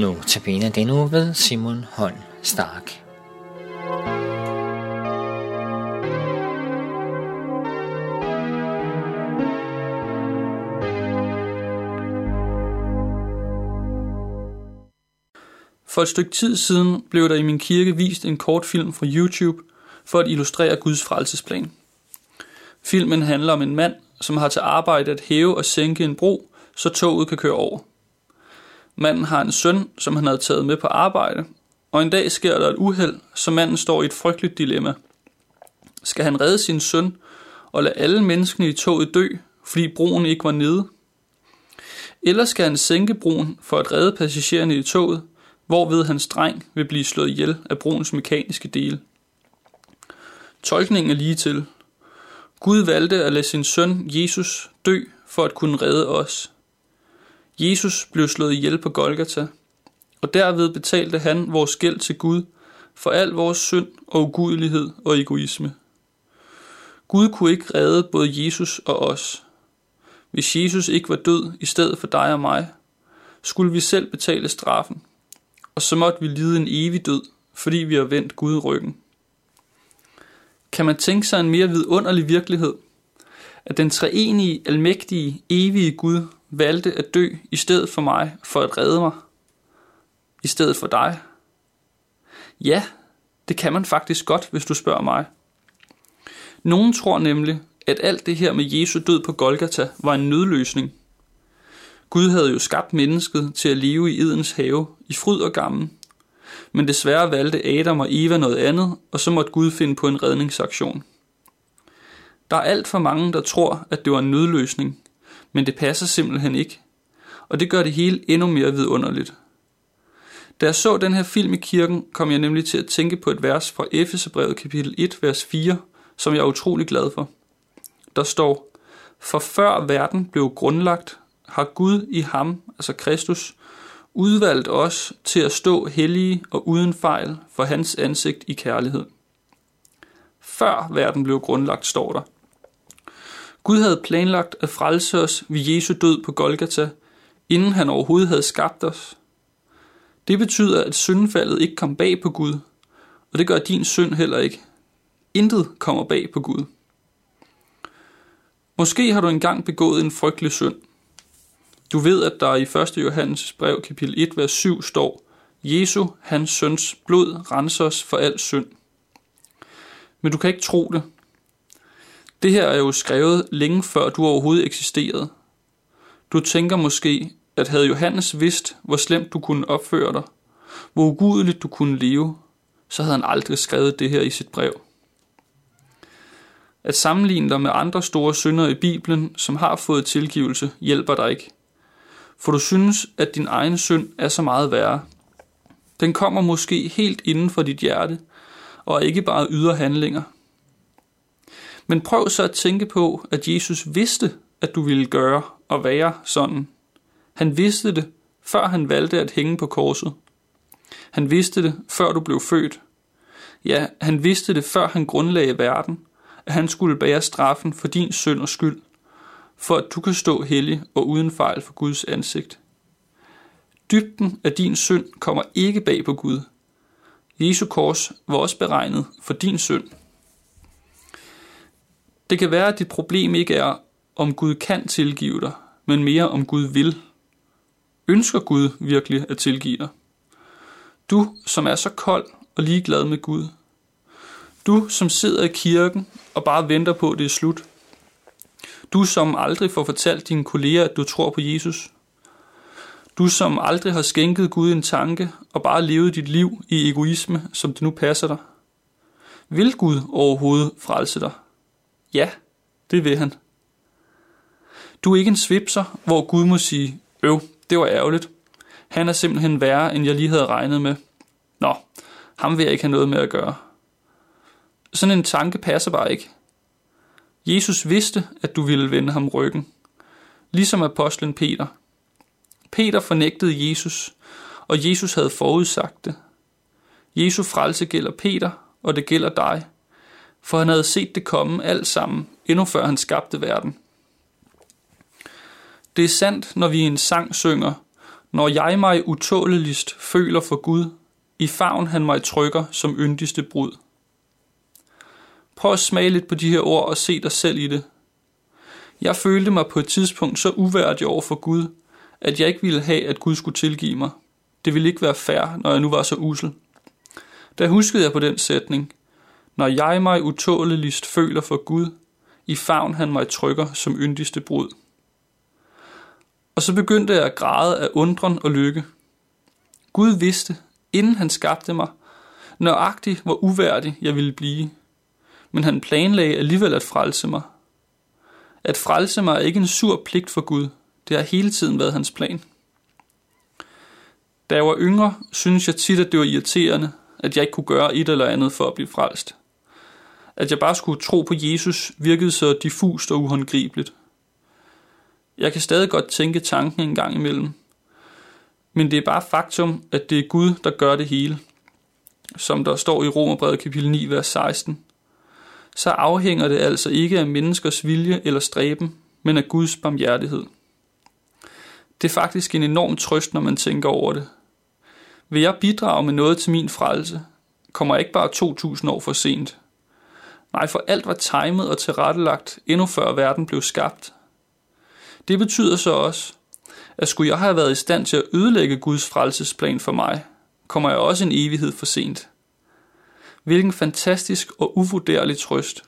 Nu tabiner den uge ved Simon Holm Stark. For et stykke tid siden blev der i min kirke vist en kortfilm fra YouTube for at illustrere Guds frelsesplan. Filmen handler om en mand, som har til arbejde at hæve og sænke en bro, så toget kan køre over. Manden har en søn, som han havde taget med på arbejde, og en dag sker der et uheld, så manden står i et frygteligt dilemma. Skal han redde sin søn og lade alle menneskene i toget dø, fordi broen ikke var nede? Eller skal han sænke broen for at redde passagererne i toget, hvorved hans dreng vil blive slået ihjel af broens mekaniske dele? Tolkningen er lige til. Gud valgte at lade sin søn Jesus dø for at kunne redde os. Jesus blev slået ihjel på Golgata, og derved betalte han vores gæld til Gud for al vores synd og ugudelighed og egoisme. Gud kunne ikke redde både Jesus og os. Hvis Jesus ikke var død i stedet for dig og mig, skulle vi selv betale straffen, og så måtte vi lide en evig død, fordi vi har vendt Gud ryggen. Kan man tænke sig en mere vidunderlig virkelighed, at den treenige, almægtige, evige Gud valgte at dø i stedet for mig for at redde mig, i stedet for dig? Ja, det kan man faktisk godt, hvis du spørger mig. Nogen tror nemlig, at alt det her med Jesu død på Golgata var en nødløsning. Gud havde jo skabt mennesket til at leve i Edens have, i fryd og gammen. Men desværre valgte Adam og Eva noget andet, og så måtte Gud finde på en redningsaktion. Der er alt for mange, der tror, at det var en nødløsning, men det passer simpelthen ikke. Og det gør det hele endnu mere vidunderligt. Da jeg så den her film i kirken, kom jeg nemlig til at tænke på et vers fra Efeserbrevet kapitel 1, vers 4, som jeg er utrolig glad for. Der står, For før verden blev grundlagt, har Gud i ham, altså Kristus, udvalgt os til at stå hellige og uden fejl for hans ansigt i kærlighed. Før verden blev grundlagt, står der. Gud havde planlagt at frelse os ved Jesu død på Golgata, inden han overhovedet havde skabt os. Det betyder, at syndfaldet ikke kom bag på Gud, og det gør din synd heller ikke. Intet kommer bag på Gud. Måske har du engang begået en frygtelig synd. Du ved, at der i 1. Johannes brev kapitel 1, vers 7 står, Jesu, hans søns blod, renser os for al synd. Men du kan ikke tro det. Det her er jo skrevet længe før du overhovedet eksisterede. Du tænker måske, at havde Johannes vidst, hvor slemt du kunne opføre dig, hvor ugudeligt du kunne leve, så havde han aldrig skrevet det her i sit brev. At sammenligne dig med andre store synder i Bibelen, som har fået tilgivelse, hjælper dig ikke. For du synes, at din egen synd er så meget værre. Den kommer måske helt inden for dit hjerte, og er ikke bare ydre handlinger – men prøv så at tænke på, at Jesus vidste, at du ville gøre og være sådan. Han vidste det, før han valgte at hænge på korset. Han vidste det, før du blev født. Ja, han vidste det, før han grundlagde verden, at han skulle bære straffen for din synd og skyld, for at du kan stå hellig og uden fejl for Guds ansigt. Dybden af din synd kommer ikke bag på Gud. Jesu kors var også beregnet for din synd. Det kan være, at dit problem ikke er, om Gud kan tilgive dig, men mere om Gud vil. Ønsker Gud virkelig at tilgive dig? Du, som er så kold og ligeglad med Gud. Du, som sidder i kirken og bare venter på, at det er slut. Du, som aldrig får fortalt dine kolleger, at du tror på Jesus. Du, som aldrig har skænket Gud en tanke og bare levet dit liv i egoisme, som det nu passer dig. Vil Gud overhovedet frelse dig? Ja, det vil han. Du er ikke en svipser, hvor Gud må sige, øv, det var ærgerligt. Han er simpelthen værre, end jeg lige havde regnet med. Nå, ham vil jeg ikke have noget med at gøre. Sådan en tanke passer bare ikke. Jesus vidste, at du ville vende ham ryggen. Ligesom apostlen Peter. Peter fornægtede Jesus, og Jesus havde forudsagt det. Jesu frelse gælder Peter, og det gælder dig for han havde set det komme alt sammen, endnu før han skabte verden. Det er sandt, når vi i en sang synger, Når jeg mig utåleligst føler for Gud, i favn han mig trykker som yndigste brud. Prøv at smage lidt på de her ord og se dig selv i det. Jeg følte mig på et tidspunkt så uværdig over for Gud, at jeg ikke ville have, at Gud skulle tilgive mig. Det ville ikke være fair, når jeg nu var så usel. Der huskede jeg på den sætning. Når jeg mig utåleligst føler for Gud, i favn han mig trykker som yndigste brud. Og så begyndte jeg at græde af undren og lykke. Gud vidste, inden han skabte mig, nøjagtigt hvor uværdig jeg ville blive. Men han planlagde alligevel at frelse mig. At frelse mig er ikke en sur pligt for Gud. Det har hele tiden været hans plan. Da jeg var yngre, synes jeg tit, at det var irriterende, at jeg ikke kunne gøre et eller andet for at blive frelst. At jeg bare skulle tro på Jesus virkede så diffust og uhåndgribeligt. Jeg kan stadig godt tænke tanken en gang imellem. Men det er bare faktum, at det er Gud, der gør det hele. Som der står i Romerbrevet kapitel 9, vers 16. Så afhænger det altså ikke af menneskers vilje eller stræben, men af Guds barmhjertighed. Det er faktisk en enorm trøst, når man tænker over det. Vil jeg bidrage med noget til min frelse, kommer jeg ikke bare 2000 år for sent. Nej, for alt var timet og tilrettelagt, endnu før verden blev skabt. Det betyder så også, at skulle jeg have været i stand til at ødelægge Guds frelsesplan for mig, kommer jeg også en evighed for sent. Hvilken fantastisk og uvurderlig trøst.